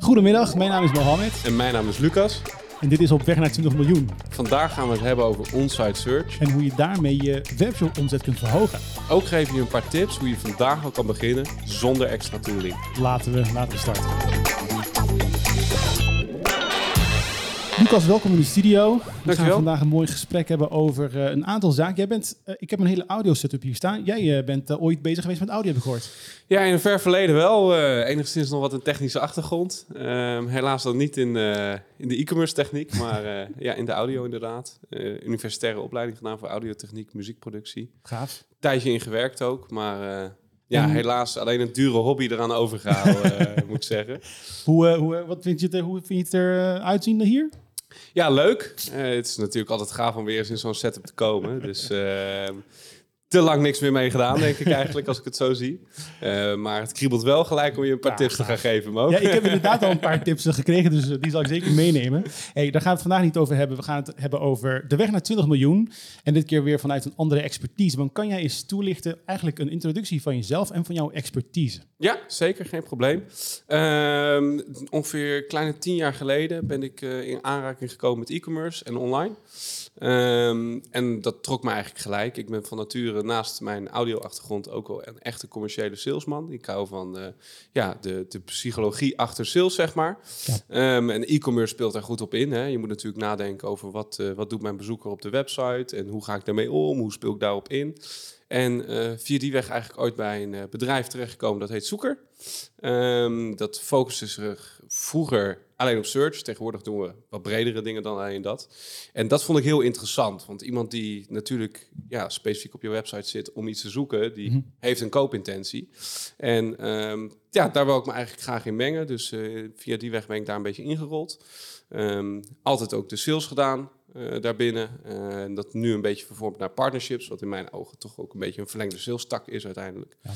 Goedemiddag, mijn naam is Mohammed En mijn naam is Lucas. en dit is Op weg naar 20 miljoen. Vandaag gaan we het hebben over on-site search. En hoe je daarmee je webshop omzet kunt verhogen. Ook geven we je een paar tips hoe je vandaag al kan beginnen zonder extra tooling. Laten we, laten we starten. Lucas, welkom in de studio. We gaan vandaag een mooi gesprek hebben over eh, een aantal zaken. Jij bent, eh, ik heb een hele audio setup hier staan. Jij eh, bent ooit bezig geweest met audio, heb ik gehoord. Ja, in een ver verleden wel. enigszins nog wat een technische achtergrond. Ehm, helaas dan niet in, in de e-commerce techniek, maar ja, in de audio inderdaad. Universitaire opleiding gedaan voor audiotechniek, muziekproductie. Gaaf. Tijdje in gewerkt ook, maar ja, helaas alleen een dure hobby eraan overgehouden, eh, moet ik zeggen. Hoe, hoe, wat vind je het, er- hoe vind je het eruit uitzien hier? Ja, leuk. Eh, het is natuurlijk altijd gaaf om weer eens in zo'n setup te komen. Dus ehm, te lang niks meer mee gedaan, denk ik eigenlijk, als ik het zo zie. Eh, maar het kriebelt wel gelijk om je een paar Ja, tips te gaan geven, Mo. Ja, ik heb inderdaad al een paar tips gekregen, dus die zal ik zeker meenemen. Hey, daar gaan we het vandaag niet over hebben. We gaan het hebben over de weg naar 20 miljoen. En dit keer weer vanuit een andere expertise. Want kan jij eens toelichten, eigenlijk een introductie van jezelf en van jouw expertise? Ja, zeker, geen probleem. Ehm, ongeveer een kleine tien jaar geleden ben ik eh, in aanraking gekomen met e-commerce en online. Ehm, en dat trok me eigenlijk gelijk. Ik ben van nature naast mijn audio-achtergrond ook wel een echte commerciële salesman. Ik hou van eh, ja, de, de psychologie achter sales, zeg maar. Ja. Ehm, en e-commerce speelt daar goed op in. Hè. Je moet natuurlijk nadenken over wat, eh, wat doet mijn bezoeker op de website en hoe ga ik daarmee om, hoe speel ik daarop in. En eh, via die weg eigenlijk ooit bij een bedrijf terechtgekomen dat heet Zoeker. Ehm, dat focuste zich vroeger alleen op search. Tegenwoordig doen we wat bredere dingen dan alleen dat. En dat vond ik heel interessant. Want iemand die natuurlijk ja, specifiek op je website zit om iets te zoeken, die Mhm. heeft een koopintentie. En ehm, ja, daar wil ik me eigenlijk graag in mengen. Dus eh, via die weg ben ik daar een beetje ingerold. Ehm, altijd ook de sales gedaan eh, daarbinnen. Eh, en dat nu een beetje vervormd naar partnerships, wat in mijn ogen toch ook een beetje een verlengde sales tak is uiteindelijk. Ja.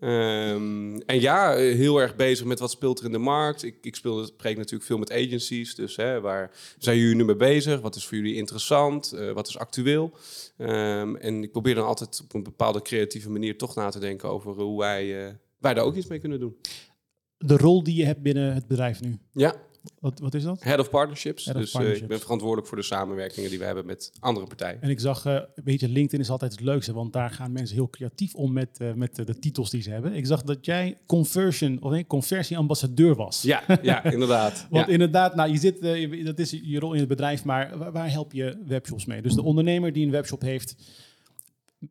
Ehm, en ja, heel erg bezig met wat speelt er in de markt. Ik, ik speel, spreek natuurlijk veel met agencies. Dus hè, waar zijn jullie nu mee bezig? Wat is voor jullie interessant? Eh, wat is actueel? Ehm, en ik probeer dan altijd op een bepaalde creatieve manier toch na te denken over hoe wij, wij daar ook iets mee kunnen doen. De rol die je hebt binnen het bedrijf nu, Ja, wat, wat is dat? Head of Partnerships. Head of dus eh, Partnerships. ik ben verantwoordelijk voor de samenwerkingen die we hebben met andere partijen. En ik zag, eh weet je, LinkedIn is altijd het leukste, want daar gaan mensen heel creatief om met, eh, met de, titels die ze hebben. Ik zag dat jij conversion, of nee, conversieambassadeur was. Ja, ja inderdaad. Want ja. inderdaad, nou, je zit, je- dat is je rol in het bedrijf, maar waar, waar help je webshops mee? Dus de ondernemer die een webshop heeft,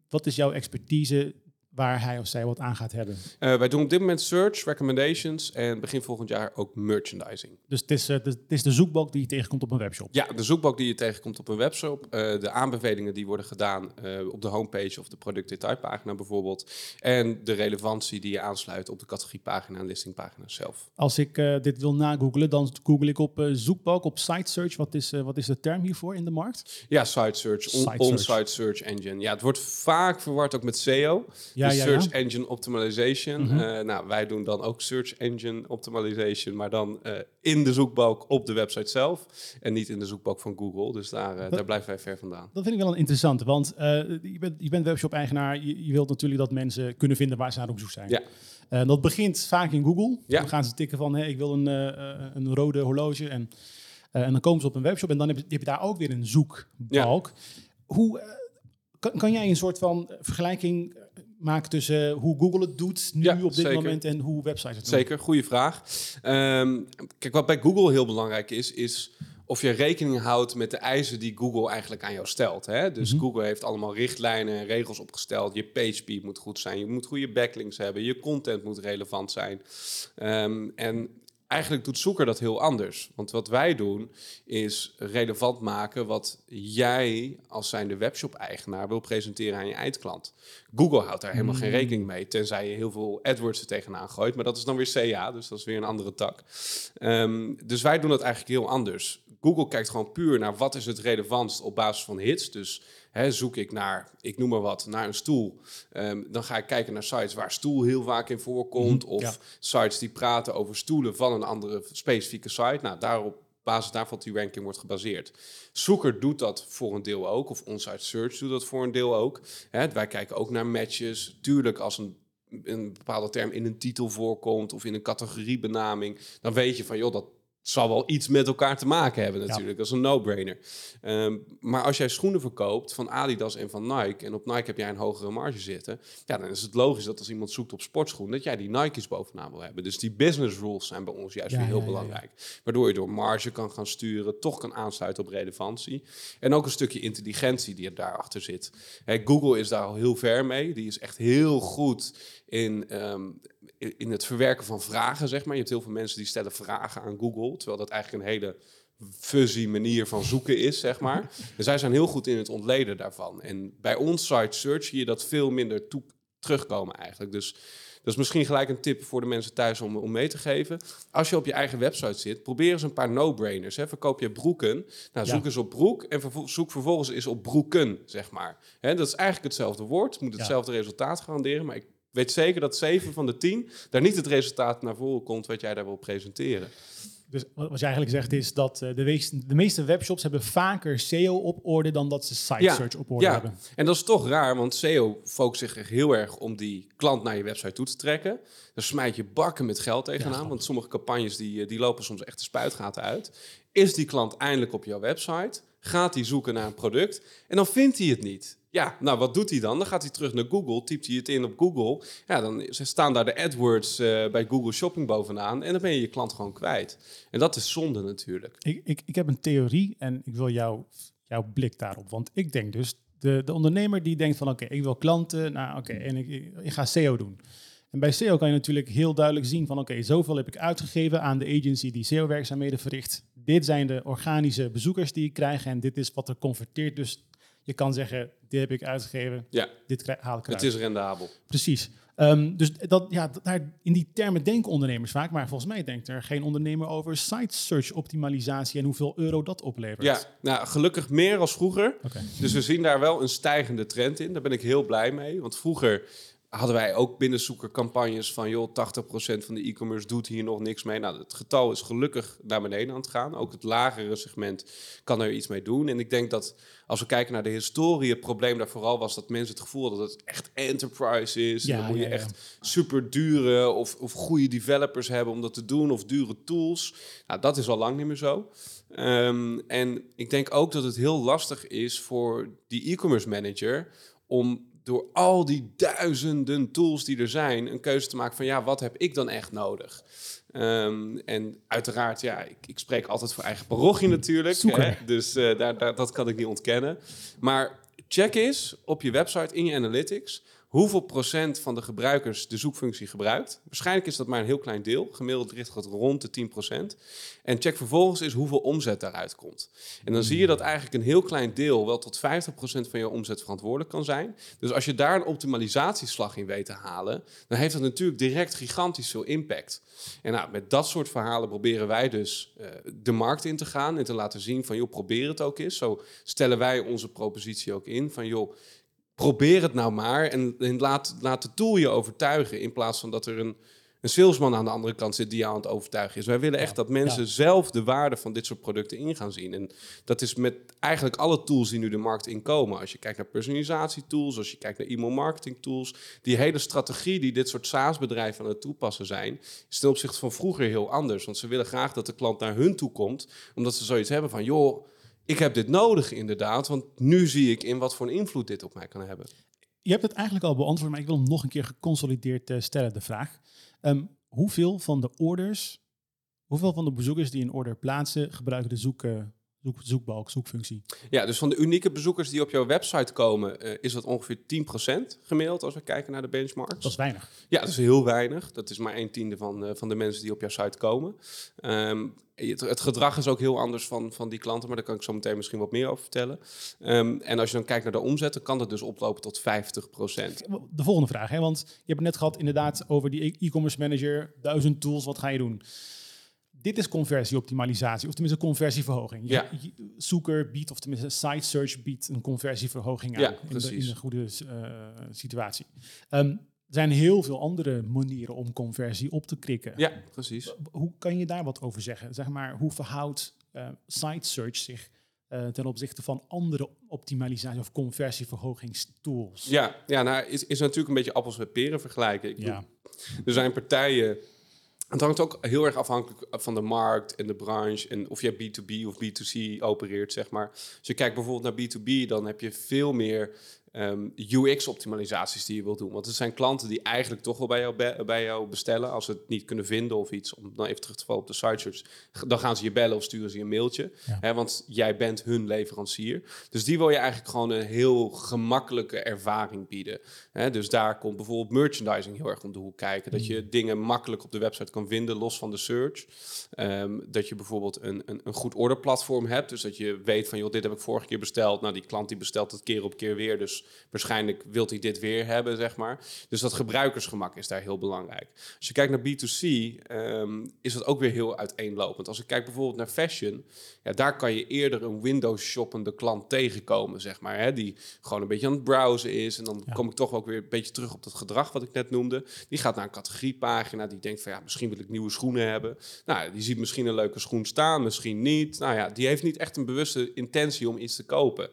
wat is jouw expertise waar hij of zij wat aan gaat hebben? Eh, wij doen op dit moment search, recommendations en begin volgend jaar ook merchandising. Dus het is, eh, de, het is de zoekbalk die je tegenkomt op een webshop. Ja, de zoekbalk die je tegenkomt op een webshop, eh, de aanbevelingen die worden gedaan eh, op de homepage of de productdetailpagina bijvoorbeeld, en de relevantie die je aansluit op de categoriepagina en listingpagina zelf. Als ik eh, dit wil nagoogelen, dan google ik op eh, zoekbalk, op site search. Wat is, eh, wat is de term hiervoor in de markt? Ja, site search, on- Site on-site search engine. Ja, het wordt vaak verward ook met SEO. Ja, dus ja, Search ja. Engine Optimization. Mhm. Eh, nou, wij doen dan ook Search Engine Optimization, maar dan eh, in de zoekbalk op de website zelf en niet in de zoekbalk van Google. Dus daar, eh, daar blijven wij ver vandaan. Dat vind ik wel een interessante, want je, bent, je bent webshop-eigenaar. Je, je wilt natuurlijk dat mensen kunnen vinden waar ze naar op zoek zijn. Ja. Dat begint vaak in Google. Ja. Dan gaan ze tikken van, hey, ik wil een, een rode horloge. En, en dan komen ze op een webshop en dan heb je, heb je daar ook weer een zoekbalk. Hoe, kan, kan jij een soort van vergelijking eh, maken tussen hoe Google het doet nu Ja, op dit zeker. moment en hoe websites het doen? Zeker, goede vraag. Ehm, kijk, wat bij Google heel belangrijk is, is of je rekening houdt met de eisen die Google eigenlijk aan jou stelt. Hè? Dus Mhm. Google heeft allemaal richtlijnen en regels opgesteld. Je page speed moet goed zijn, je moet goede backlinks hebben, je content moet relevant zijn. Ehm, en eigenlijk doet zoeker dat heel anders. Want wat wij doen is relevant maken wat jij als zijnde webshop-eigenaar wil presenteren aan je eindklant. Google houdt daar helemaal geen Mm. rekening mee, tenzij je heel veel AdWords er tegenaan gooit. Maar dat is dan weer CA, dus dat is weer een andere tak. Ehm, dus wij doen dat eigenlijk heel anders. Google kijkt gewoon puur naar wat is het relevantst op basis van hits. Dus hè, zoek ik naar, ik noem maar wat, naar een stoel. Ehm, dan ga ik kijken naar sites waar stoel heel vaak in voorkomt. Mhm, of ja. sites die praten over stoelen van een andere specifieke site. Nou, daarop basis daarvan die ranking wordt gebaseerd. Zoeker doet dat voor een deel ook, of Onsite Search doet dat voor een deel ook. Hè, wij kijken ook naar matches. Tuurlijk, als een een bepaalde term in een titel voorkomt of in een categoriebenaming, dan weet je van joh, dat zal wel iets met elkaar te maken hebben natuurlijk. Dat is een no-brainer. Ehm, maar als jij schoenen verkoopt van Adidas en van Nike... en op Nike heb jij een hogere marge zitten... ja, dan is het logisch dat als iemand zoekt op sportschoen... dat jij die Nike's bovenaan wil hebben. Dus die business rules zijn bij ons juist weer heel belangrijk. Waardoor je door marge kan gaan sturen... toch kan aansluiten op relevantie. En ook een stukje intelligentie die er daarachter zit. Google is daar al heel ver mee. Die is echt heel goed in, ehm, in het verwerken van vragen, zeg maar. Je hebt heel veel mensen die stellen vragen aan Google, terwijl dat eigenlijk een hele fuzzy manier van zoeken is, zeg maar. En zij zijn heel goed in het ontleden daarvan. En bij on-site search zie je dat veel minder toe terugkomen eigenlijk. Dus dat is misschien gelijk een tip voor de mensen thuis om, om mee te geven. Als je op je eigen website zit, probeer eens een paar no-brainers. Verkoop je broeken, nou, zoek eens op broek en zoek vervolgens eens op broeken, zeg maar. Hè, dat is eigenlijk hetzelfde woord, moet hetzelfde resultaat garanderen, maar ik weet zeker dat 7 van de 10 daar niet het resultaat naar voren komt wat jij daar wil presenteren. Dus wat je eigenlijk zegt is dat eh, de, meeste, de meeste webshops hebben vaker SEO op orde dan dat ze site search op orde ja. hebben. En dat is toch raar, want SEO focust zich heel erg om die klant naar je website toe te trekken. Dan smijt je bakken met geld tegenaan, want sommige campagnes die, eh, die lopen soms echt de spuitgaten uit. Is die klant eindelijk op jouw website? Gaat hij zoeken naar een product en dan vindt hij het niet. Ja, nou wat doet hij dan? Dan gaat hij terug naar Google, typt hij het in op Google. Ja, dan staan daar de AdWords uh, bij Google Shopping bovenaan en dan ben je je klant gewoon kwijt. En dat is zonde natuurlijk. Ik, ik, ik heb een theorie en ik wil jou, jouw blik daarop. Want ik denk dus, de, de ondernemer die denkt van oké, ik wil klanten, nou oké, en ik, ik, ga SEO doen. En bij SEO kan je natuurlijk heel duidelijk zien van oké, zoveel heb ik uitgegeven aan de agency die SEO-werkzaamheden verricht. Dit zijn de organische bezoekers die ik krijg en dit is wat er converteert. Dus je kan zeggen, dit heb ik uitgegeven, ja. dit haal ik eruit. Het is rendabel. Precies. Um, dus dat, ja, daar, in die termen denken ondernemers vaak, maar volgens mij denkt er geen ondernemer over site search optimalisatie en hoeveel euro dat oplevert. Ja, nou, gelukkig meer als vroeger. Okay. Dus we zien daar wel een stijgende trend in. Daar ben ik heel blij mee. Want vroeger hadden wij ook binnenzoekercampagnes van joh, 80% van de e-commerce doet hier nog niks mee. Nou, het getal is gelukkig naar beneden aan het gaan. Ook het lagere segment kan er iets mee doen. En ik denk dat als we kijken naar de historie, het probleem daar vooral was dat mensen het gevoel hadden dat het echt enterprise is. Ja, dan moet je echt super dure of, of goede developers hebben om dat te doen, of dure tools. Nou, dat is al lang niet meer zo. Um, en ik denk ook dat het heel lastig is voor die e-commerce manager om door al die duizenden tools die er zijn, een keuze te maken van ja, wat heb ik dan echt nodig? Um, en uiteraard, ja, ik, ik, spreek altijd voor eigen parochie natuurlijk. Hè? Dus uh, daar, daar, dat kan ik niet ontkennen. Maar check eens op je website in je analytics hoeveel procent van de gebruikers de zoekfunctie gebruikt. Waarschijnlijk is dat maar een heel klein deel. Gemiddeld ligt het rond de 10 procent. En check vervolgens eens hoeveel omzet daaruit komt. En dan zie je dat eigenlijk een heel klein deel wel tot 50 procent van je omzet verantwoordelijk kan zijn. Dus als je daar een optimalisatieslag in weet te halen, dan heeft dat natuurlijk direct gigantisch veel impact. En nou, met dat soort verhalen proberen wij dus uh, de markt in te gaan en te laten zien van joh, probeer het ook eens. Zo stellen wij onze propositie ook in van joh, probeer het nou maar en, en, laat, laat de tool je overtuigen. In plaats van dat er een, een salesman aan de andere kant zit die jou aan het overtuigen is. Wij willen echt dat mensen zelf de waarde van dit soort producten in gaan zien. En dat is met eigenlijk alle tools die nu de markt inkomen. Als je kijkt naar personalisatietools, als je kijkt naar e-mail marketing tools. Die hele strategie die dit soort SaaS-bedrijven aan het toepassen zijn, is ten opzichte van vroeger heel anders. Want ze willen graag dat de klant naar hun toe komt, omdat ze zoiets hebben van, joh ik heb dit nodig inderdaad, want nu zie ik in wat voor een invloed dit op mij kan hebben. Je hebt het eigenlijk al beantwoord, maar ik wil hem nog een keer geconsolideerd uh, stellen, de vraag. Um, hoeveel van de orders, hoeveel van de bezoekers die een order plaatsen, gebruiken de zoek, zoek, zoekbalk, zoekfunctie? Ja, dus van de unieke bezoekers die op jouw website komen, uh, is dat ongeveer 10% gemiddeld als we kijken naar de benchmarks. Dat is weinig. Ja, dat is heel weinig. Dat is maar een tiende van, van de mensen die op jouw site komen. Um, het, het, gedrag is ook heel anders van, van die klanten, maar daar kan ik zo meteen misschien wat meer over vertellen. Um, en als je dan kijkt naar de omzet, dan kan dat dus oplopen tot 50%. De volgende vraag, hè? want je hebt het net gehad inderdaad over die e-commerce manager, duizend tools, wat ga je doen? Dit is conversieoptimalisatie, of tenminste conversieverhoging. Ja. zoeker biedt, of tenminste site search biedt een conversieverhoging aan ja, in, de, in, een goede uh, situatie. Um, er zijn heel veel andere manieren om conversie op te krikken. Ja, precies. Hoe kan je daar wat over zeggen? Zeg maar, hoe verhoudt uh, site search zich uh, ten opzichte van andere optimalisatie- of conversieverhogingstools? Ja, ja nou is, is natuurlijk een beetje appels met peren vergelijken. Ik ja. er zijn partijen het hangt ook heel erg afhankelijk van de markt en de branche en of je B2B of B2C opereert, zeg maar. Als je kijkt bijvoorbeeld naar B2B, dan heb je veel meer um, ehm, UX-optimalisaties die je wilt doen. Want het zijn klanten die eigenlijk toch wel bij jou, bij jou bestellen. Als ze het niet kunnen vinden of iets, om dan even terug te vallen op de site search, dan gaan ze je bellen of sturen ze je een mailtje. Hè, want jij bent hun leverancier. Dus die wil je eigenlijk gewoon een heel gemakkelijke ervaring bieden. Hè, dus daar komt bijvoorbeeld merchandising heel erg om de hoek kijken. Dat je mm. dingen makkelijk op de website kan vinden, los van de search. Ehm, dat je bijvoorbeeld een, een, een goed orderplatform hebt. Dus dat je weet van, joh, dit heb ik vorige keer besteld. Nou, die klant die bestelt het keer op keer weer. Dus waarschijnlijk wilt hij dit weer hebben, zeg maar. Dus dat gebruikersgemak is daar heel belangrijk. Als je kijkt naar B2C, ehm, is dat ook weer heel uiteenlopend. Als ik kijk bijvoorbeeld naar fashion, ja, daar kan je eerder een Windows-shoppende klant tegenkomen, zeg maar. Hè, die gewoon een beetje aan het browsen is. En dan kom ik toch ook weer een beetje terug op dat gedrag wat ik net noemde. Die gaat naar een categoriepagina, die denkt van ja, misschien wil ik nieuwe schoenen hebben. Nou, die ziet misschien een leuke schoen staan, misschien niet. Nou ja, die heeft niet echt een bewuste intentie om iets te kopen.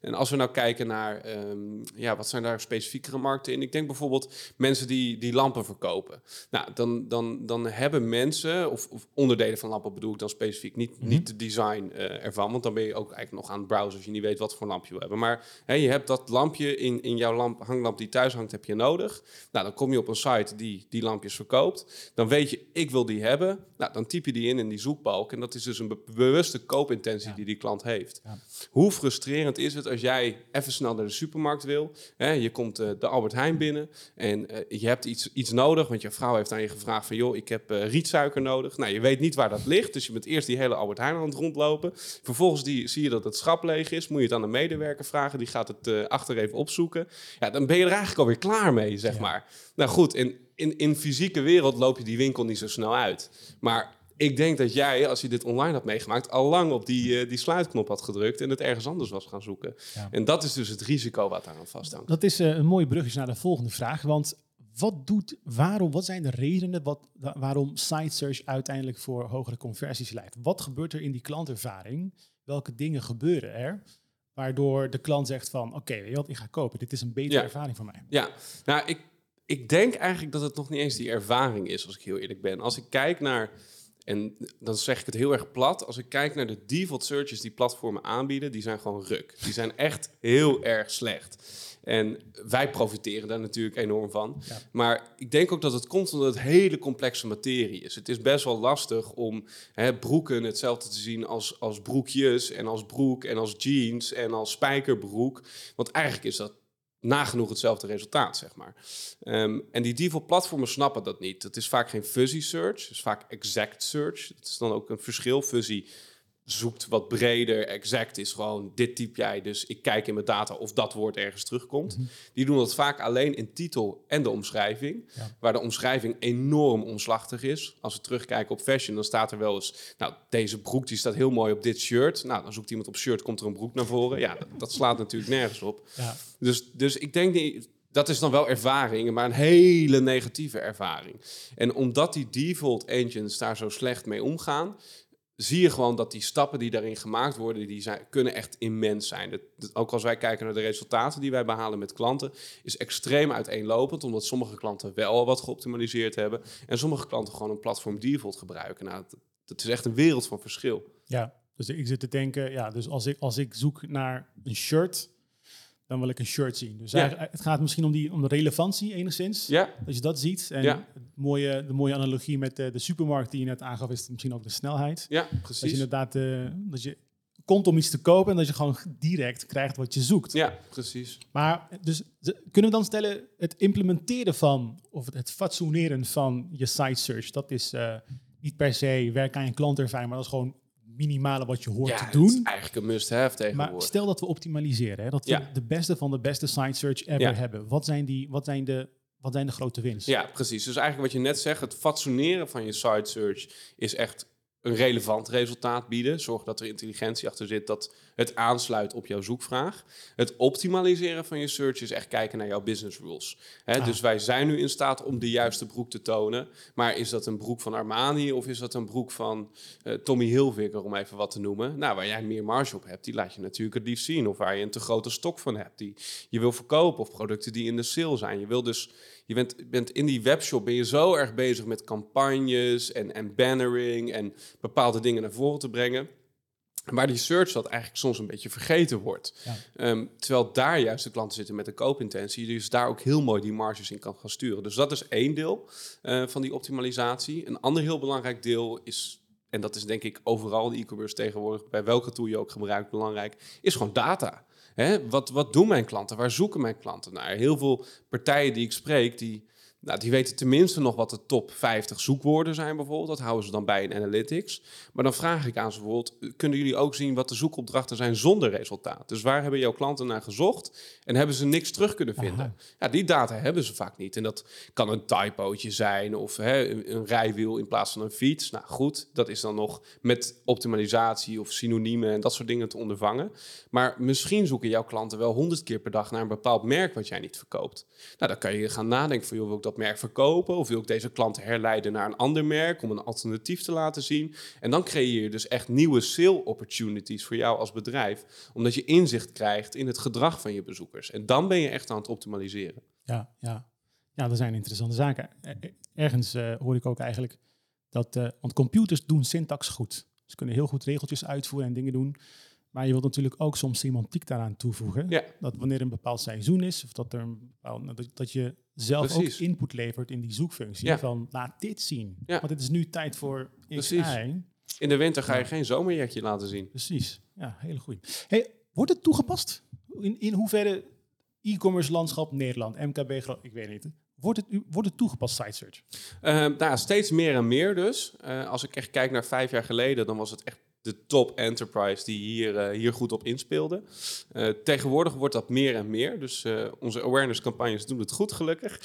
En als we nou kijken naar, ehm, ja, wat zijn daar specifiekere markten in? Ik denk bijvoorbeeld mensen die, die lampen verkopen. Nou, dan, dan, dan hebben mensen, of, of onderdelen van lampen bedoel ik dan specifiek, niet, mm niet de design uh, ervan, want dan ben je ook eigenlijk nog aan het browsen als je niet weet wat voor lampje we hebben. Maar hè, je hebt dat lampje in, in jouw lamp, hanglamp die thuis hangt, heb je nodig. Nou, dan kom je op een site die die lampjes verkoopt. Dan weet je, ik wil die hebben. Nou, dan typ je die in in die zoekbalk. En dat is dus een bewuste koopintentie die die klant heeft. Ja. Hoe frustrerend is het als jij even snel naar de supermarkt wil. Hè, je komt uh, de Albert Heijn binnen en uh, je hebt iets, iets nodig, want je vrouw heeft aan je gevraagd van joh, ik heb uh, rietsuiker nodig. Nou, je weet niet waar dat ligt, dus je bent eerst die hele Albert Heijn aan het rondlopen. Vervolgens die, zie je dat het schap leeg is, moet je het aan de medewerker vragen, die gaat het achter even opzoeken. Ja, dan ben je er eigenlijk alweer klaar mee, zeg maar. Nou goed, in, in, in fysieke wereld loop je die winkel niet zo snel uit. Maar ik denk dat jij, als je dit online had meegemaakt, al lang op die, uh, die sluitknop had gedrukt en het ergens anders was gaan zoeken. En dat is dus het risico wat aan vasthangt. Dat is uh, een mooi bruggetje naar de volgende vraag. Want wat doet, waarom, wat zijn de redenen wat, waarom site search uiteindelijk voor hogere conversies leidt? Wat gebeurt er in die klantervaring? Welke dingen gebeuren er? Waardoor de klant zegt van, oké, okay, wat, ik ga kopen. Dit is een betere ervaring voor mij. Ja, nou, ik, ik denk eigenlijk dat het nog niet eens die ervaring is, als ik heel eerlijk ben. Als ik kijk naar en dan zeg ik het heel erg plat. Als ik kijk naar de default searches die platformen aanbieden, die zijn gewoon ruk. Die zijn echt heel erg slecht. En wij profiteren daar natuurlijk enorm van. Maar ik denk ook dat het komt omdat het hele complexe materie is. Het is best wel lastig om hè, broeken hetzelfde te zien als, als broekjes en als broek en als jeans en als spijkerbroek. Want eigenlijk is dat nagenoeg hetzelfde resultaat, zeg maar. Ehm, en die default platformen snappen dat niet. Het is vaak geen fuzzy search, het is vaak exact search. Het is dan ook een verschil. Fuzzy zoekt wat breder. Exact is gewoon, dit typ jij, dus ik kijk in mijn data of dat woord ergens terugkomt. Mhm. Die doen dat vaak alleen in titel en de omschrijving, waar de omschrijving enorm omslachtig is. Als we terugkijken op fashion, dan staat er wel eens, nou, deze broek die staat heel mooi op dit shirt. Nou, dan zoekt iemand op shirt, komt er een broek naar voren. Ja, dat, slaat natuurlijk nergens op. Ja. Dus, dus ik denk dat is dan wel ervaring, maar een hele negatieve ervaring. En omdat die default engines daar zo slecht mee omgaan, zie je gewoon dat die stappen die daarin gemaakt worden, die zijn, kunnen echt immens zijn. ook als wij kijken naar de resultaten die wij behalen met klanten, is extreem uiteenlopend, omdat sommige klanten wel wat geoptimaliseerd hebben en sommige klanten gewoon een platform default gebruiken. Nou, dat, dat is echt een wereld van verschil. Ja, dus ik zit te denken, ja, dus als ik, als ik zoek naar een shirt, dan wil ik een shirt zien. Dus het gaat misschien om, die, om de relevantie enigszins. Ja. Als je dat ziet. En ja. het mooie, de mooie analogie met de, de, supermarkt die je net aangaf, is misschien ook de snelheid. Ja, precies. Dat je inderdaad uh, dat je komt om iets te kopen en dat je gewoon direct krijgt wat je zoekt. Ja, precies. Maar dus kunnen we dan stellen, het implementeren van, of het, fatsoeneren van je site search, dat is uh, niet per se werk aan je klantervaring, maar dat is gewoon minimale wat je hoort te doen. is eigenlijk een must-have tegenwoordig. Maar stel dat we optimaliseren, hè, dat we de beste van de beste site search ever hebben. Wat zijn, die, wat, zijn de, wat zijn de grote winsten? Ja, precies. Dus eigenlijk wat je net zegt, het fatsoeneren van je site search is echt een relevant resultaat bieden. Zorg dat er intelligentie achter zit dat het aansluit op jouw zoekvraag. Het optimaliseren van je search is echt kijken naar jouw business rules. Hè, Ah. Dus wij zijn nu in staat om de juiste broek te tonen. Maar is dat een broek van Armani of is dat een broek van eh, Tommy Hilfiger, om even wat te noemen? Nou, waar jij meer marge op hebt, die laat je natuurlijk het liefst zien. Of waar je een te grote stok van hebt die je wil verkopen. Of producten die in de sale zijn. Je wil dus je bent, bent in die webshop ben je zo erg bezig met campagnes en, en bannering en bepaalde dingen naar voren te brengen. Waar die search dat eigenlijk soms een beetje vergeten wordt. Ja. Ehm, terwijl daar juist de klanten zitten met een koopintentie. Dus daar ook heel mooi die marges in kan gaan sturen. Dus dat is één deel eh, van die optimalisatie. Een ander heel belangrijk deel is, en dat is denk ik overal de e-commerce tegenwoordig, bij welke tool je ook gebruikt, belangrijk, is gewoon data. Hè? Wat, wat doen mijn klanten? Waar zoeken mijn klanten naar? Heel veel partijen die ik spreek, die, nou, die weten tenminste nog wat de top 50 zoekwoorden zijn bijvoorbeeld. Dat houden ze dan bij in Analytics. Maar dan vraag ik aan ze bijvoorbeeld, kunnen jullie ook zien wat de zoekopdrachten zijn zonder resultaat? Dus waar hebben jouw klanten naar gezocht en hebben ze niks terug kunnen vinden? Aha. Ja, die data hebben ze vaak niet. En dat kan een typootje zijn of hè, een, een rijwiel in plaats van een fiets. Nou goed, dat is dan nog met optimalisatie of synoniemen en dat soort dingen te ondervangen. Maar misschien zoeken jouw klanten wel honderd keer per dag naar een bepaald merk wat jij niet verkoopt. Nou, dan kan je gaan nadenken van, joh, wil ik dat merk verkopen? Of wil ik deze klant herleiden naar een ander merk om een alternatief te laten zien? En dan creëer je dus echt nieuwe sale opportunities voor jou als bedrijf, omdat je inzicht krijgt in het gedrag van je bezoekers. En dan ben je echt aan het optimaliseren. Ja, ja. ja, dat zijn interessante zaken. Er- er- Ergens eh, hoor ik ook eigenlijk dat, eh, want computers doen syntax goed. Ze kunnen heel goed regeltjes uitvoeren en dingen doen. Maar je wilt natuurlijk ook soms semantiek daaraan toevoegen. Ja. Dat wanneer een bepaald seizoen is, of dat, er een bepaald, dat, dat je zelf Precies. ook input levert in die zoekfunctie. Ja. Van laat dit zien. Ja. Want het is nu tijd voor X. Y. In de winter ga je geen zomerjekje laten zien. Precies. Ja, hele goed. Hey, wordt het toegepast? In, in hoeverre e-commerce landschap Nederland, MKB, ik weet niet. Wordt het, wordt het toegepast, site search? Eh, nou, ja, steeds meer en meer dus. Eh, als ik echt kijk naar vijf jaar geleden, dan was het echt de top enterprise die hier, eh, hier goed op inspeelde. Eh, tegenwoordig wordt dat meer en meer. Dus eh, onze awareness campagnes doen het goed, gelukkig.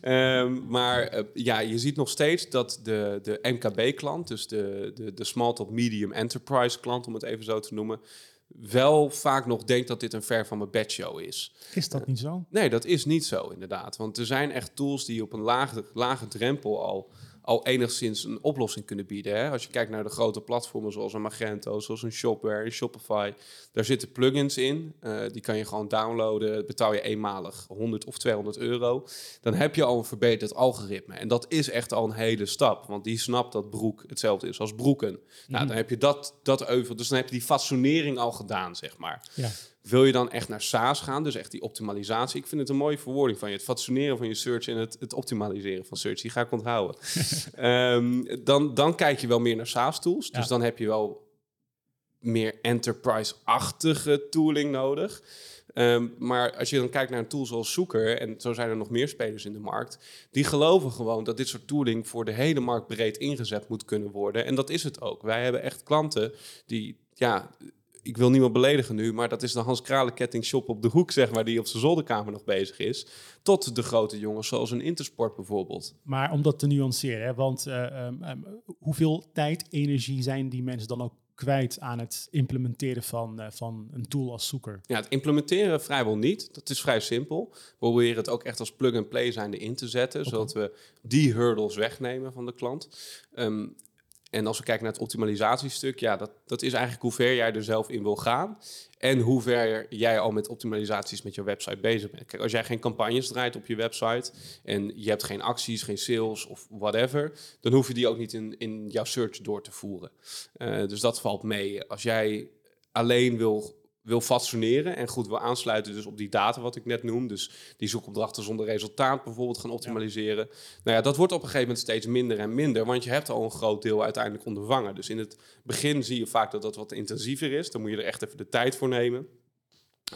Ehm, maar ja, je ziet nog steeds dat de, de MKB-klant, dus de, de, de small tot medium enterprise klant, om het even zo te noemen, wel vaak nog denkt dat dit een ver van mijn bedshow is. Is dat niet zo? Nee, dat is niet zo inderdaad. Want er zijn echt tools die op een lage, lage drempel al, al enigszins een oplossing kunnen bieden. Hè? Als je kijkt naar de grote platformen zoals een Magento, zoals een Shopware, een Shopify. Daar zitten plugins in. eh, die kan je gewoon downloaden. Betaal je eenmalig 100 of 200 euro. Dan heb je al een verbeterd algoritme. En dat is echt al een hele stap. Want die snapt dat broek hetzelfde is als broeken. Nou, dan heb je dat, dat euvel. Dus dan heb je die fatsoenering al gedaan, zeg maar. Ja. Wil je dan echt naar SaaS gaan, dus echt die optimalisatie? Ik vind het een mooie verwoording van je. Het fatsoeneren van je search en het, het optimaliseren van search. Die ga ik onthouden. Ehm, dan, dan kijk je wel meer naar SaaS-tools. Dus Ja. dan heb je wel meer enterprise-achtige tooling nodig. Ehm, maar als je dan kijkt naar een tool zoals Zoeker, en zo zijn er nog meer spelers in de markt, die geloven gewoon dat dit soort tooling voor de hele markt breed ingezet moet kunnen worden. En dat is het ook. Wij hebben echt klanten die, ja, ik wil niemand beledigen nu, maar dat is de Hans Kralenketting shop op de hoek, zeg maar, die op zijn zolderkamer nog bezig is. Tot de grote jongens, zoals een Intersport bijvoorbeeld. Maar om dat te nuanceren, hè, want eh, ehm, ehm, hoeveel tijd, energie zijn die mensen dan ook kwijt aan het implementeren van, eh, van een tool als zoeker? Ja, het implementeren vrijwel niet. Dat is vrij simpel. We proberen het ook echt als plug-and-play zijnde in te zetten, zodat we die hurdles wegnemen van de klant. Ehm, en als we kijken naar het optimalisatiestuk, ja, dat, dat is eigenlijk hoe ver jij er zelf in wil gaan. En hoe ver jij al met optimalisaties met je website bezig bent. Kijk, als jij geen campagnes draait op je website en je hebt geen acties, geen sales of whatever, dan hoef je die ook niet in, in jouw search door te voeren. Eh, dus dat valt mee. Als jij alleen wil, wil fatsoeneren en goed wil aansluiten dus op die data wat ik net noem, dus die zoekopdrachten zonder resultaat bijvoorbeeld gaan optimaliseren. Nou ja, dat wordt op een gegeven moment steeds minder en minder, want je hebt al een groot deel uiteindelijk ondervangen. Dus in het begin zie je vaak dat dat wat intensiever is. Dan moet je er echt even de tijd voor nemen.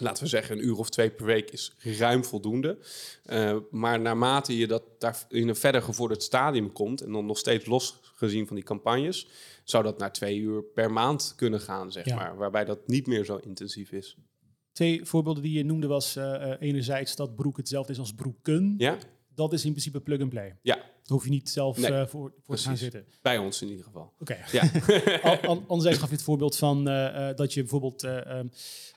Laten we zeggen, een uur of twee per week is ruim voldoende. Uh, maar naarmate je dat daar in een verder gevorderd stadium komt, en dan nog steeds los gezien van die campagnes, zou dat naar twee uur per maand kunnen gaan, zeg Ja. maar. Waarbij dat niet meer zo intensief is. Twee voorbeelden die je noemde was eh, eh, enerzijds dat broek hetzelfde is als broeken. Ja? Dat is in principe plug-and-play. Ja, hoef je niet zelf Nee, eh, voor, voor te gaan zitten. Bij ons in ieder geval. Oké. Ja. An- an- Anderzijds gaf je het voorbeeld van eh, eh, dat je bijvoorbeeld eh, ehm,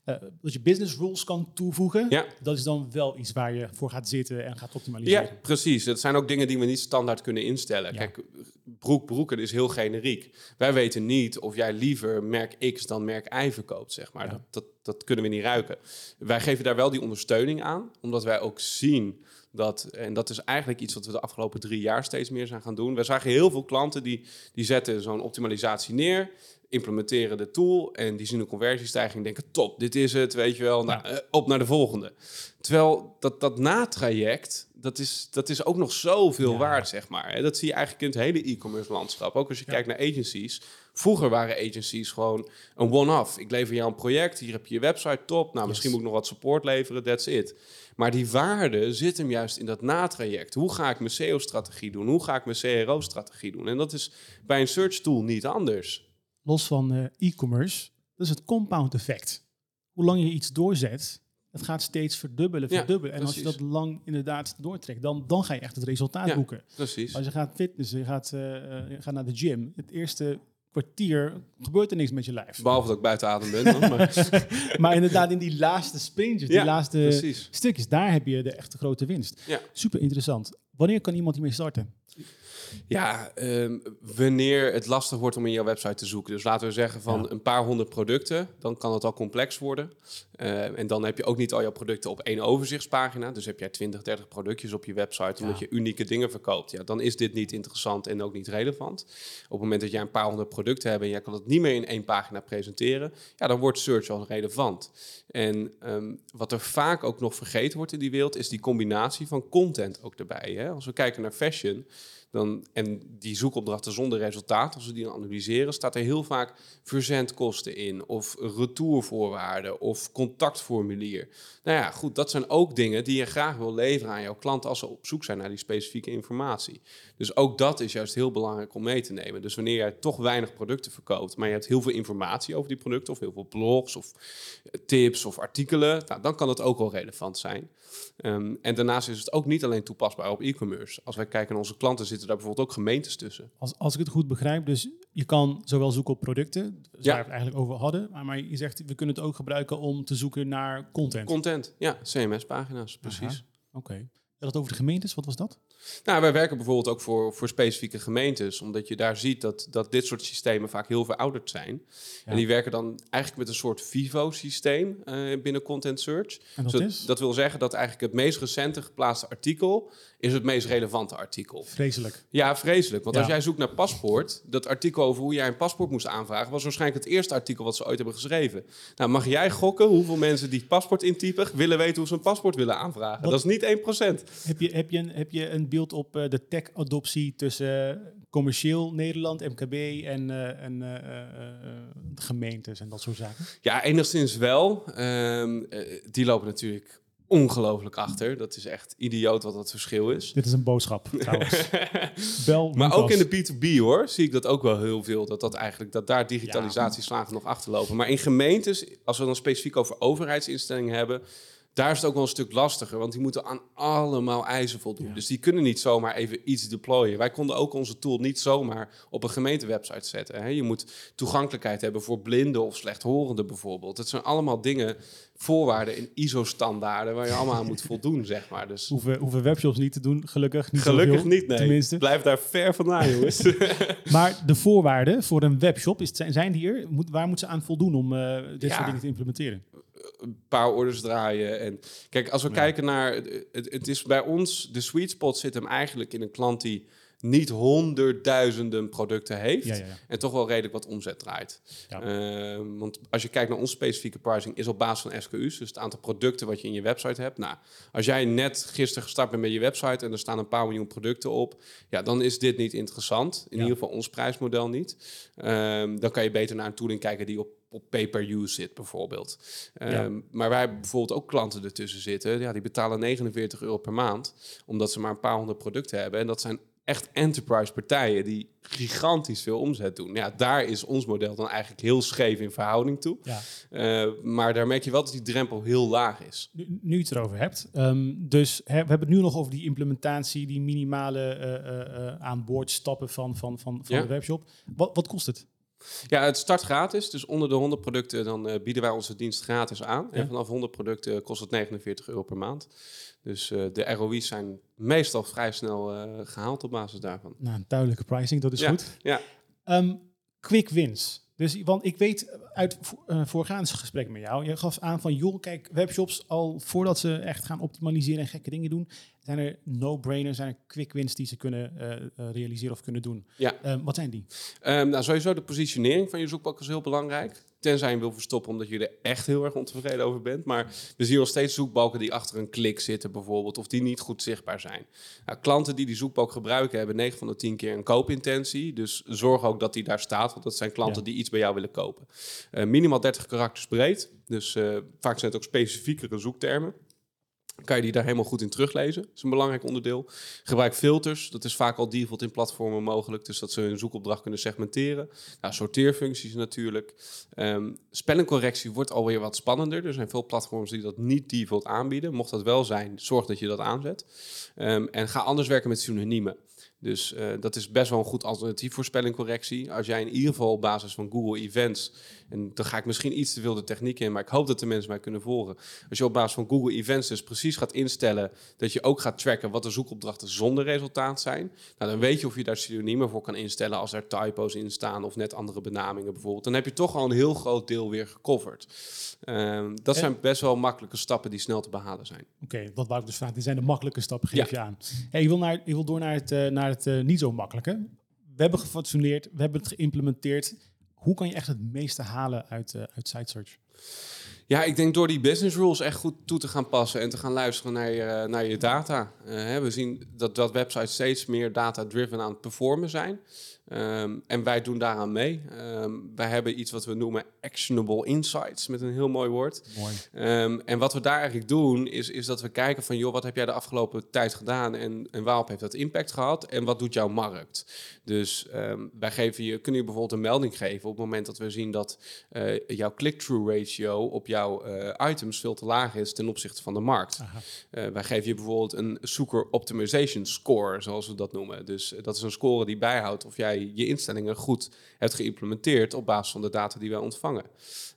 eh, dat je business rules kan toevoegen. Ja. Dat is dan wel iets waar je voor gaat zitten en gaat optimaliseren. Ja, precies. Dat zijn ook dingen die we niet standaard kunnen instellen. Ja. Kijk, broek broeken is heel generiek. Wij weten niet of jij liever merk X dan merk Y verkoopt, zeg maar. Ja. Dat, dat, dat kunnen we niet ruiken. Wij geven daar wel die ondersteuning aan, omdat wij ook zien dat, en dat is eigenlijk iets wat we de afgelopen drie jaar steeds meer zijn gaan doen. We zagen heel veel klanten die, die zetten zo'n optimalisatie neer, implementeren de tool en die zien een conversiestijging en denken, top, dit is het, weet je wel, nou, eh, op naar de volgende. Terwijl dat, dat natraject, dat is, dat is ook nog zoveel Ja. waard, zeg maar. Dat zie je eigenlijk in het hele e-commerce landschap. Ook als je Ja. kijkt naar agencies. Vroeger waren agencies gewoon een one-off. Ik lever jou een project, hier heb je je website, top. Nou, misschien moet ik nog wat support leveren, that's it. Maar die waarde zit hem juist in dat natraject. Hoe ga ik mijn SEO-strategie doen? Hoe ga ik mijn CRO-strategie doen? En dat is bij een search tool niet anders. Los van eh, e-commerce, dat is het compound effect. Hoe lang je iets doorzet, het gaat steeds verdubbelen, Ja, verdubbelen. en als je dat lang inderdaad doortrekt, dan, dan ga je echt het resultaat Ja. boeken. Precies. Als je gaat fitnessen, je gaat, eh, eh, je gaat naar de gym, het eerste kwartier gebeurt er niks met je lijf. Behalve dat ik buiten adem ben. dan, maar, maar inderdaad, in die laatste sprintjes, die Ja, laatste precies. stukjes, daar heb je de echte grote winst. Ja. Super interessant. Wanneer kan iemand hiermee starten? Ja, ehm, wanneer het lastig wordt om in jouw website te zoeken. Dus laten we zeggen van Ja. een paar honderd producten, dan kan het al complex worden. Eh, en dan heb je ook niet al jouw producten op één overzichtspagina. Dus heb jij 20, 30 productjes op je website, omdat Ja. je unieke dingen verkoopt. Ja, dan is dit niet interessant en ook niet relevant. Op het moment dat jij een paar honderd producten hebt en jij kan het niet meer in één pagina presenteren, ja, dan wordt search al relevant. En ehm, wat er vaak ook nog vergeten wordt in die wereld, is die combinatie van content ook erbij. Hè? Als we kijken naar fashion, dan, en die zoekopdrachten zonder resultaat, als we die analyseren, staat er heel vaak verzendkosten in, of retourvoorwaarden, of contactformulier. Nou ja, goed, dat zijn ook dingen die je graag wil leveren aan jouw klanten als ze op zoek zijn naar die specifieke informatie. Dus ook dat is juist heel belangrijk om mee te nemen. Dus wanneer jij toch weinig producten verkoopt, maar je hebt heel veel informatie over die producten, of heel veel blogs, of eh, tips of artikelen, nou, dan kan het ook wel relevant zijn. Ehm, en daarnaast is het ook niet alleen toepasbaar op e-commerce. Als wij kijken naar onze klanten, zitten daar bijvoorbeeld ook gemeentes tussen. Als, als ik het goed begrijp, dus je kan zowel zoeken op producten, dus Ja. waar we het eigenlijk over hadden, maar, maar je zegt we kunnen het ook gebruiken om te zoeken naar content. Content, ja, CMS-pagina's, precies. Oké. Had het over de gemeentes, wat was dat? Nou, wij werken bijvoorbeeld ook voor, voor specifieke gemeentes, omdat je daar ziet dat, dat dit soort systemen vaak heel verouderd zijn. Ja. En die werken dan eigenlijk met een soort Vivo-systeem eh, binnen Content Search. En dat wil zeggen dat eigenlijk het meest recente geplaatste artikel is het meest relevante artikel. Vreselijk. Ja, vreselijk. Want Ja. als jij zoekt naar paspoort, dat artikel over hoe jij een paspoort moest aanvragen, was waarschijnlijk het eerste artikel wat ze ooit hebben geschreven. Nou, mag jij gokken hoeveel mensen die paspoort intypen willen weten hoe ze een paspoort willen aanvragen? Wat- Dat is niet 1%. Heb je, heb, je een, heb je een beeld op eh, de tech-adoptie tussen commercieel Nederland, MKB en, eh, en eh, gemeentes en dat soort zaken? Ja, enigszins wel. Ehm, eh, die lopen natuurlijk ongelooflijk achter. Dat is echt idioot wat het verschil is. Dit is een boodschap trouwens. Bel Maar ook in de B2B hoor, zie ik dat ook wel heel veel. Dat, dat, eigenlijk, dat daar digitalisatieslagen nog achterlopen. Maar in gemeentes, als we dan specifiek over overheidsinstellingen hebben... daar is het ook wel een stuk lastiger. Want die moeten aan allemaal eisen voldoen. Ja. Dus die kunnen niet zomaar even iets deployen. Wij konden ook onze tool niet zomaar op een gemeentewebsite zetten. Hè. Je moet toegankelijkheid hebben voor blinden of slechthorenden bijvoorbeeld. Dat zijn allemaal dingen, voorwaarden in ISO-standaarden... waar je allemaal aan moet voldoen, zeg maar. Dus Hoeven, hoeven webshops niet te doen, gelukkig niet gelukkig zoveel, niet, nee. Tenminste. Blijf daar ver vandaan, jongens. Maar de voorwaarden voor een webshop, is, zijn die er? Moet, waar moeten ze aan voldoen om eh, dit Ja. soort dingen te implementeren? Een paar orders draaien. En kijk, als we Ja. kijken naar het, het is bij ons de sweet spot zit hem eigenlijk in een klant die niet honderdduizenden producten heeft Ja, ja, ja. en toch wel redelijk wat omzet draait. Ja. Ehm, want als je kijkt naar onze specifieke pricing is op basis van SKU's, dus het aantal producten wat je in je website hebt. Nou, als jij net gisteren gestart bent met je website en er staan een paar miljoen producten op, ja, dan is dit niet interessant. In ieder geval ons prijsmodel niet. Ehm, dan kan je beter naar een tooling kijken die op op pay-per-use zit bijvoorbeeld. Ehm, Maar wij hebben bijvoorbeeld ook klanten ertussen zitten. Ja, die betalen 49 euro per maand, omdat ze maar een paar honderd producten hebben. En dat zijn echt enterprise partijen die gigantisch veel omzet doen. Ja, daar is ons model dan eigenlijk heel scheef in verhouding toe. Ja. Uh, maar daar merk je wel dat die drempel heel laag is. Nu, nu je het erover hebt. Um, dus we hebben het nu nog over die implementatie, die minimale uh, uh, aan boord stappen van, van, van, van ja. de webshop. Wat, wat kost het? Ja, het start gratis. Dus onder de 100 producten dan uh, bieden wij onze dienst gratis aan. En vanaf 100 producten kost het 49 euro per maand. Dus uh, de ROI's zijn meestal vrij snel uh, gehaald op basis daarvan. Nou, een duidelijke pricing, dat is ja, goed. Ja. Um, quick wins. Dus, want ik weet uit uh, voorgaande gesprek met jou, je gaf aan van, joh, kijk, webshops al voordat ze echt gaan optimaliseren en gekke dingen doen, zijn er no-brainers, zijn er quick wins die ze kunnen uh, realiseren of kunnen doen. Ja. Um, wat zijn die? Um, nou, sowieso de positionering van je zoekbalk is heel belangrijk. Tenzij je wil verstoppen omdat je er echt heel erg ontevreden over bent. Maar we zien nog steeds zoekbalken die achter een klik zitten bijvoorbeeld. Of die niet goed zichtbaar zijn. Nou, klanten die die zoekbalk gebruiken hebben 9 van de 10 keer een koopintentie. Dus zorg ook dat die daar staat. Want dat zijn klanten die iets bij jou willen kopen. Uh, minimaal 30 karakters breed. Dus uh, vaak zijn het ook specifiekere zoektermen kan je die daar helemaal goed in teruglezen. Dat is een belangrijk onderdeel. Gebruik filters. Dat is vaak al default in platformen mogelijk. Dus dat ze hun zoekopdracht kunnen segmenteren. Nou, sorteerfuncties natuurlijk. Um, spellingcorrectie wordt alweer wat spannender. Er zijn veel platforms die dat niet default aanbieden. Mocht dat wel zijn, zorg dat je dat aanzet. Um, en ga anders werken met synoniemen. Dus uh, dat is best wel een goed alternatief voor spellingcorrectie. Als jij in ieder geval op basis van Google Events, en dan ga ik misschien iets te veel de techniek in, maar ik hoop dat de mensen mij kunnen volgen. Als je op basis van Google Events dus precies gaat instellen dat je ook gaat tracken wat de zoekopdrachten zonder resultaat zijn, nou, dan weet je of je daar synoniemen voor kan instellen als er typo's in staan of net andere benamingen bijvoorbeeld. Dan heb je toch al een heel groot deel weer gecoverd. Um, dat zijn best wel makkelijke stappen die snel te behalen zijn. Oké, okay, wat wou ik dus vragen? Die zijn de makkelijke stappen, geef ja. je aan. Hey, je, wil naar, je wil door naar het, uh, naar het uh, niet zo makkelijke. We hebben gefatsoeneerd, we hebben het geïmplementeerd. Hoe kan je echt het meeste halen uit, uh, uit site search? Ja, ik denk door die business rules echt goed toe te gaan passen en te gaan luisteren naar je, naar je data. Uh, we zien dat, dat websites steeds meer data-driven aan het performen zijn. Um, en wij doen daaraan mee. Um, wij hebben iets wat we noemen actionable insights, met een heel mooi woord. Mooi. Um, en wat we daar eigenlijk doen, is, is dat we kijken van... joh, wat heb jij de afgelopen tijd gedaan en, en waarop heeft dat impact gehad? En wat doet jouw markt? Dus wij geven je, kunnen je bijvoorbeeld een melding geven... op het moment dat we zien dat uh, jouw click-through ratio op jouw uh, items veel te laag is... ten opzichte van de markt. Uh, wij geven je bijvoorbeeld een zoeker optimization score, zoals we dat noemen. Dus dat is een score die bijhoudt of jij je instellingen goed hebt geïmplementeerd op basis van de data die wij ontvangen.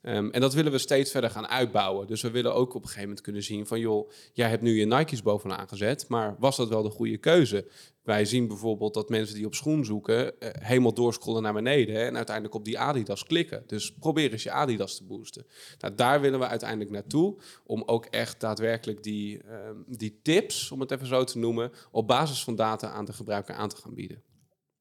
Um, en dat willen we steeds verder gaan uitbouwen. Dus we willen ook op een gegeven moment kunnen zien van joh, jij hebt nu je Nike's bovenaan gezet, maar was dat wel de goede keuze? Wij zien bijvoorbeeld dat mensen die op schoen zoeken eh, helemaal doorscrollen naar beneden en uiteindelijk op die Adidas klikken. Dus probeer eens je Adidas te boosten. Nou, daar willen we uiteindelijk naartoe om ook echt daadwerkelijk die, uh, die tips, om het even zo te noemen, op basis van data aan de gebruiker aan te gaan bieden.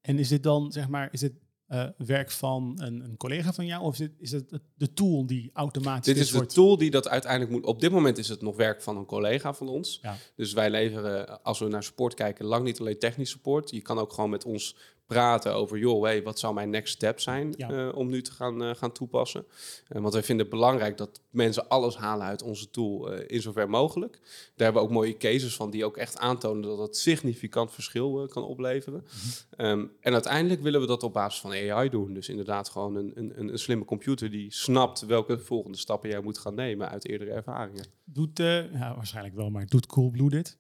En is dit dan, zeg maar, is het uh, werk van een, een, collega van jou? Of is het, is het de tool die automatisch... Dit is de tool die dat uiteindelijk moet... Op dit moment is het nog werk van een collega van ons. Ja. Dus wij leveren, als we naar support kijken, lang niet alleen technisch support. Je kan ook gewoon met ons praten over, joh, hey, wat zou mijn next step zijn ja. uh, om nu te gaan, uh, gaan toepassen. Uh, want wij vinden het belangrijk dat mensen alles halen uit onze tool in zover mogelijk. Daar hebben we ook mooie cases van die ook echt aantonen dat het significant verschil kan opleveren. Mm -hmm. um, en uiteindelijk willen we dat op basis van AI doen. Dus inderdaad gewoon een, een, een slimme computer die snapt welke volgende stappen jij moet gaan nemen uit eerdere ervaringen. Doet, ja, waarschijnlijk wel, maar doet Coolblue dit?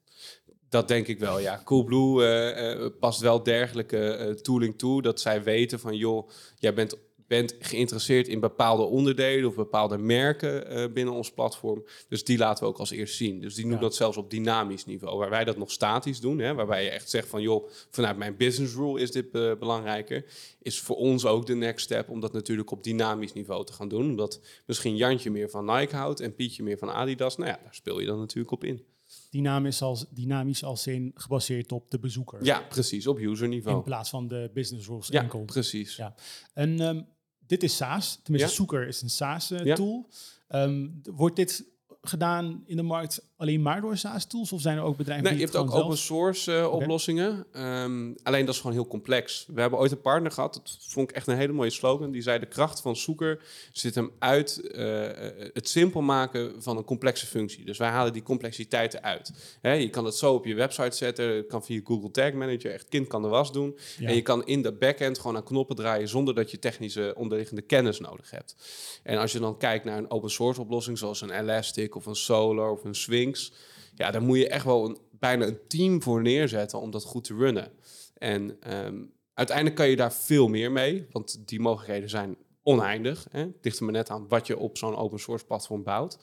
Dat denk ik wel, ja. Coolblue uh, uh, past wel dergelijke uh, tooling toe. Dat zij weten van, joh, jij bent, bent geïnteresseerd in bepaalde onderdelen of bepaalde merken binnen ons platform. Dus die laten we ook als eerst zien. Dus die doen ja. dat zelfs op dynamisch niveau. Waar wij dat nog statisch doen, hè, waarbij je echt zegt van, joh, vanuit mijn business rule is dit belangrijker. Is voor ons ook de next step om dat natuurlijk op dynamisch niveau te gaan doen. Omdat misschien Jantje meer van Nike houdt en Pietje meer van Adidas. Nou ja, daar speel je dan natuurlijk op in dynamisch als, dynamisch als in gebaseerd op de bezoeker. Ja, precies, op userniveau. In plaats van de business rules ja, enkel. precies. Ja, en um, dit is SaaS, tenminste ja. Zoeker is een SaaS uh, ja. tool. Um, wordt dit gedaan in de markt alleen maar door SaaS-tools? Of zijn er ook bedrijven Nee, die je hebt ook open source uh, oplossingen. Um, alleen dat is gewoon heel complex. We hebben ooit een partner gehad, dat vond ik echt een hele mooie slogan. Die zei: De kracht van zoeker zit hem uit uh, het simpel maken van een complexe functie. Dus wij halen die complexiteiten uit. Je kan het zo op je website zetten, het kan via Google Tag Manager, echt kind kan de was doen. Ja. En je kan in de backend gewoon aan knoppen draaien zonder dat je technische onderliggende kennis nodig hebt. En als je dan kijkt naar een open source oplossing, zoals een Elastic of een Solar of een Sphinx, ja, daar moet je echt wel een, bijna een team voor neerzetten om dat goed te runnen. En um, uiteindelijk kan je daar veel meer mee, want die mogelijkheden zijn oneindig. Hè? Ligt er maar net aan wat je op zo'n open source platform bouwt.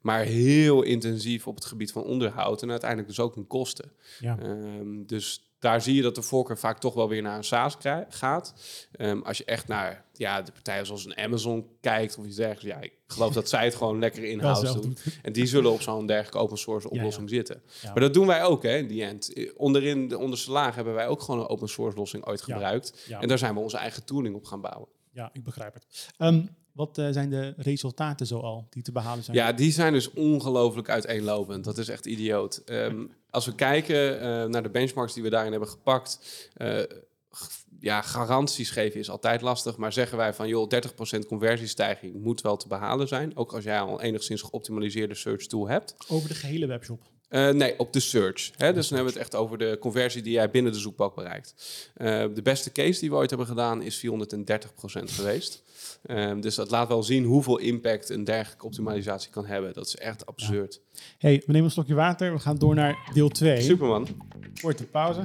Maar heel intensief op het gebied van onderhoud en uiteindelijk dus ook in kosten. Ja. Um, dus daar zie je dat de voorkeur vaak toch wel weer naar een SaaS gaat. Um, als je echt naar ja, de partijen zoals een Amazon kijkt of iets dergelijks. Ja, ik geloof dat zij het gewoon lekker in-house doen. En die zullen op zo'n dergelijke open source oplossing ja, ja. zitten. Maar dat doen wij ook, hè, in die end. Onderin de onderste laag hebben wij ook gewoon een open source lossing ooit gebruikt. En daar zijn we onze eigen tooling op gaan bouwen. Ja, ik begrijp het. Um, wat uh, zijn de resultaten zoal die te behalen zijn? Ja, die zijn dus ongelooflijk uiteenlopend. Dat is echt idioot. Um, als we kijken uh, naar de benchmarks die we daarin hebben gepakt... Uh, ja, garanties geven is altijd lastig, maar zeggen wij van joh, 30% conversiestijging moet wel te behalen zijn. Ook als jij al enigszins geoptimaliseerde search tool hebt. Over de gehele webshop? Uh, nee, op de search. Hè? Dus dan hebben we het echt over de conversie die jij binnen de zoekbalk bereikt. Uh, de beste case die we ooit hebben gedaan is 430% geweest. Uh, dus dat laat wel zien hoeveel impact een dergelijke optimalisatie kan hebben. Dat is echt absurd. Ja. hey, we nemen een slokje water. We gaan door naar deel 2. Superman. Korte pauze.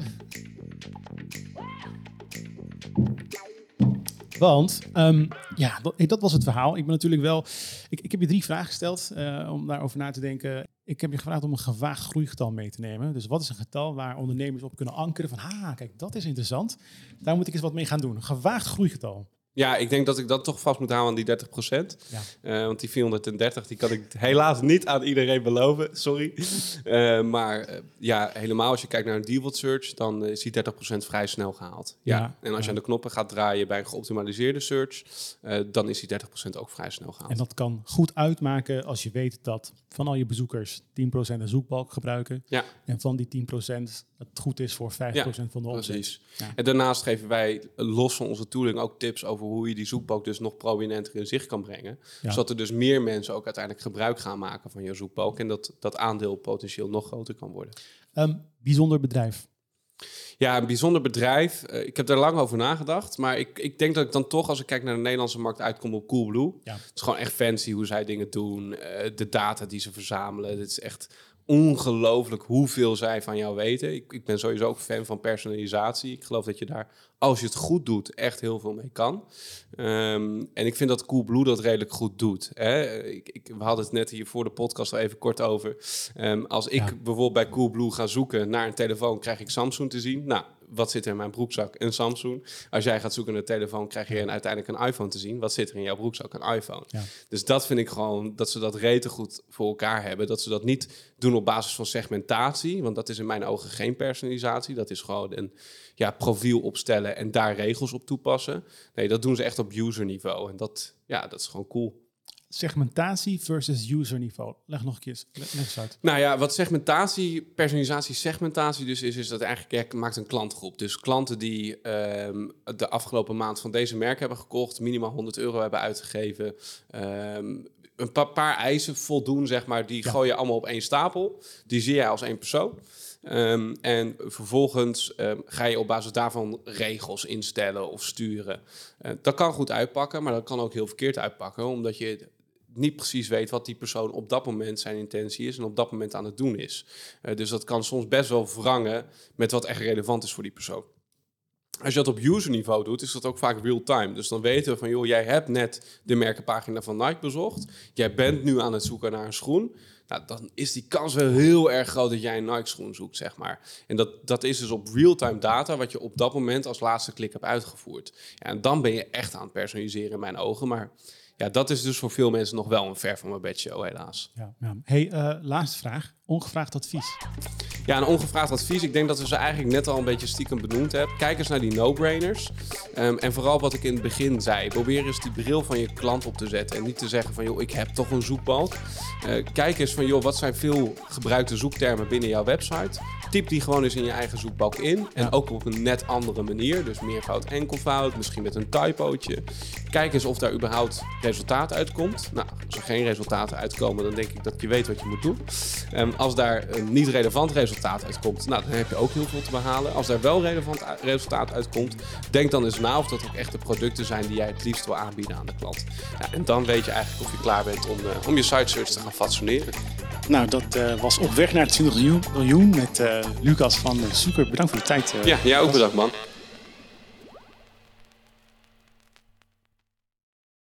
Want um, ja, dat, dat, was het verhaal. Ik ben natuurlijk wel. Ik, ik heb je drie vragen gesteld uh, om daarover na te denken. Ik heb je gevraagd om een gewaagd groeigetal mee te nemen. Dus wat is een getal waar ondernemers op kunnen ankeren van, ah, kijk, dat is interessant. Daar moet ik eens wat mee gaan doen. Gewaagd groeigetal. Ja, ik denk dat ik dat toch vast moet houden aan die 30 procent. Ja. Uh, want die 430, die kan ik helaas niet aan iedereen beloven. Sorry. Uh, maar uh, ja, helemaal als je kijkt naar een default search, dan is die 30 procent vrij snel gehaald. Ja. ja. En als je aan de knoppen gaat draaien bij een geoptimaliseerde search, dan is die 30 procent ook vrij snel gehaald. En dat kan goed uitmaken als je weet dat van al je bezoekers 10 procent een zoekbalk gebruiken. Ja. En van die 10 procent het goed is voor 5% ja, van de omzet. Precies. En daarnaast geven wij los van onze tooling ook tips over hoe je die zoekbalk dus nog prominenter in zicht kan brengen. Ja. Zodat er dus meer mensen ook uiteindelijk gebruik gaan maken van je zoekbalk en dat dat aandeel potentieel nog groter kan worden. Um, bijzonder bedrijf. Ja, een bijzonder bedrijf. Uh, ik heb daar lang over nagedacht. Maar ik, ik denk dat ik dan toch, als ik kijk naar de Nederlandse markt, uitkom op Coolblue. Ja. Het is gewoon echt fancy hoe zij dingen doen. Uh, de data die ze verzamelen. Dit is echt ongelooflijk hoeveel zij van jou weten. Ik, ik, ben sowieso ook fan van personalisatie. Ik geloof dat je daar, als je het goed doet, echt heel veel mee kan. Um, en ik vind dat Coolblue dat redelijk goed doet. Hè? Ik, ik, we hadden het net hier voor de podcast al even kort over. Um, als ik ja. bijvoorbeeld bij Coolblue ga zoeken naar een telefoon, krijg ik Samsung te zien. Nou, wat zit er in mijn broekzak? Een Samsung. Als jij gaat zoeken naar een telefoon, krijg je een, uiteindelijk een iPhone te zien. Wat zit er in jouw broekzak? Een iPhone. Ja. Dus dat vind ik gewoon, dat ze dat rete goed voor elkaar hebben. Dat ze dat niet doen op basis van segmentatie, want dat is in mijn ogen geen personalisatie. Dat is gewoon een ja, profiel opstellen en daar regels op toepassen. Nee, dat doen ze echt op user niveau. En dat, ja, dat is gewoon cool segmentatie versus user niveau. Leg nog een keer leg eens uit. Nou ja, wat segmentatie, personalisatie, segmentatie dus is, is dat eigenlijk maakt een klantgroep. Dus klanten die um, de afgelopen maand van deze merk hebben gekocht, minimaal 100 euro hebben uitgegeven, um, een pa paar eisen voldoen, zeg maar, die ja. gooi je allemaal op één stapel. Die zie jij als één persoon. Um, en vervolgens um, ga je op basis daarvan regels instellen of sturen. Uh, dat kan goed uitpakken, maar dat kan ook heel verkeerd uitpakken, omdat je niet precies weet wat die persoon op dat moment zijn intentie is en op dat moment aan het doen is. Uh, dus dat kan soms best wel wrangen met wat echt relevant is voor die persoon. Als je dat op user niveau doet, is dat ook vaak real-time. Dus dan weten we van, joh, jij hebt net de merkenpagina van Nike bezocht. Jij bent nu aan het zoeken naar een schoen. Nou, dan is die kans wel heel erg groot dat jij een Nike-schoen zoekt, zeg maar. En dat, dat is dus op real-time data wat je op dat moment als laatste klik hebt uitgevoerd. Ja, en dan ben je echt aan het personaliseren in mijn ogen. Maar ja, dat is dus voor veel mensen nog wel een ver van mijn bedshow, helaas. Ja, ja. Hey, uh, laatste vraag. Ongevraagd advies? Ja, een ongevraagd advies. Ik denk dat we ze eigenlijk net al een beetje stiekem benoemd hebben. Kijk eens naar die no-brainers. Ehm, en vooral wat ik in het begin zei. Probeer eens die bril van je klant op te zetten. En niet te zeggen van, joh, ik heb toch een zoekbalk. Uh, kijk eens van, joh, wat zijn veel gebruikte zoektermen binnen jouw website? Typ die gewoon eens in je eigen zoekbalk in. En ook op een net andere manier. Dus meervoud, enkelvoud, misschien met een typootje. Kijk eens of daar überhaupt resultaat uitkomt. Nou, als er geen resultaten uitkomen, dan denk ik dat je weet wat je moet doen. Um, als daar een niet relevant resultaat uitkomt, nou, dan heb je ook heel veel te behalen. Als daar wel relevant resultaat uitkomt, denk dan eens na of dat ook echt de producten zijn die jij het liefst wil aanbieden aan de klant. Ja, en dan weet je eigenlijk of je klaar bent om, uh, om je site search te gaan fatsoeneren. Nou, dat uh, was op weg naar het 20 miljoen met uh, Lucas van Zoeker. Bedankt voor de tijd. ja, jij ook bedankt man.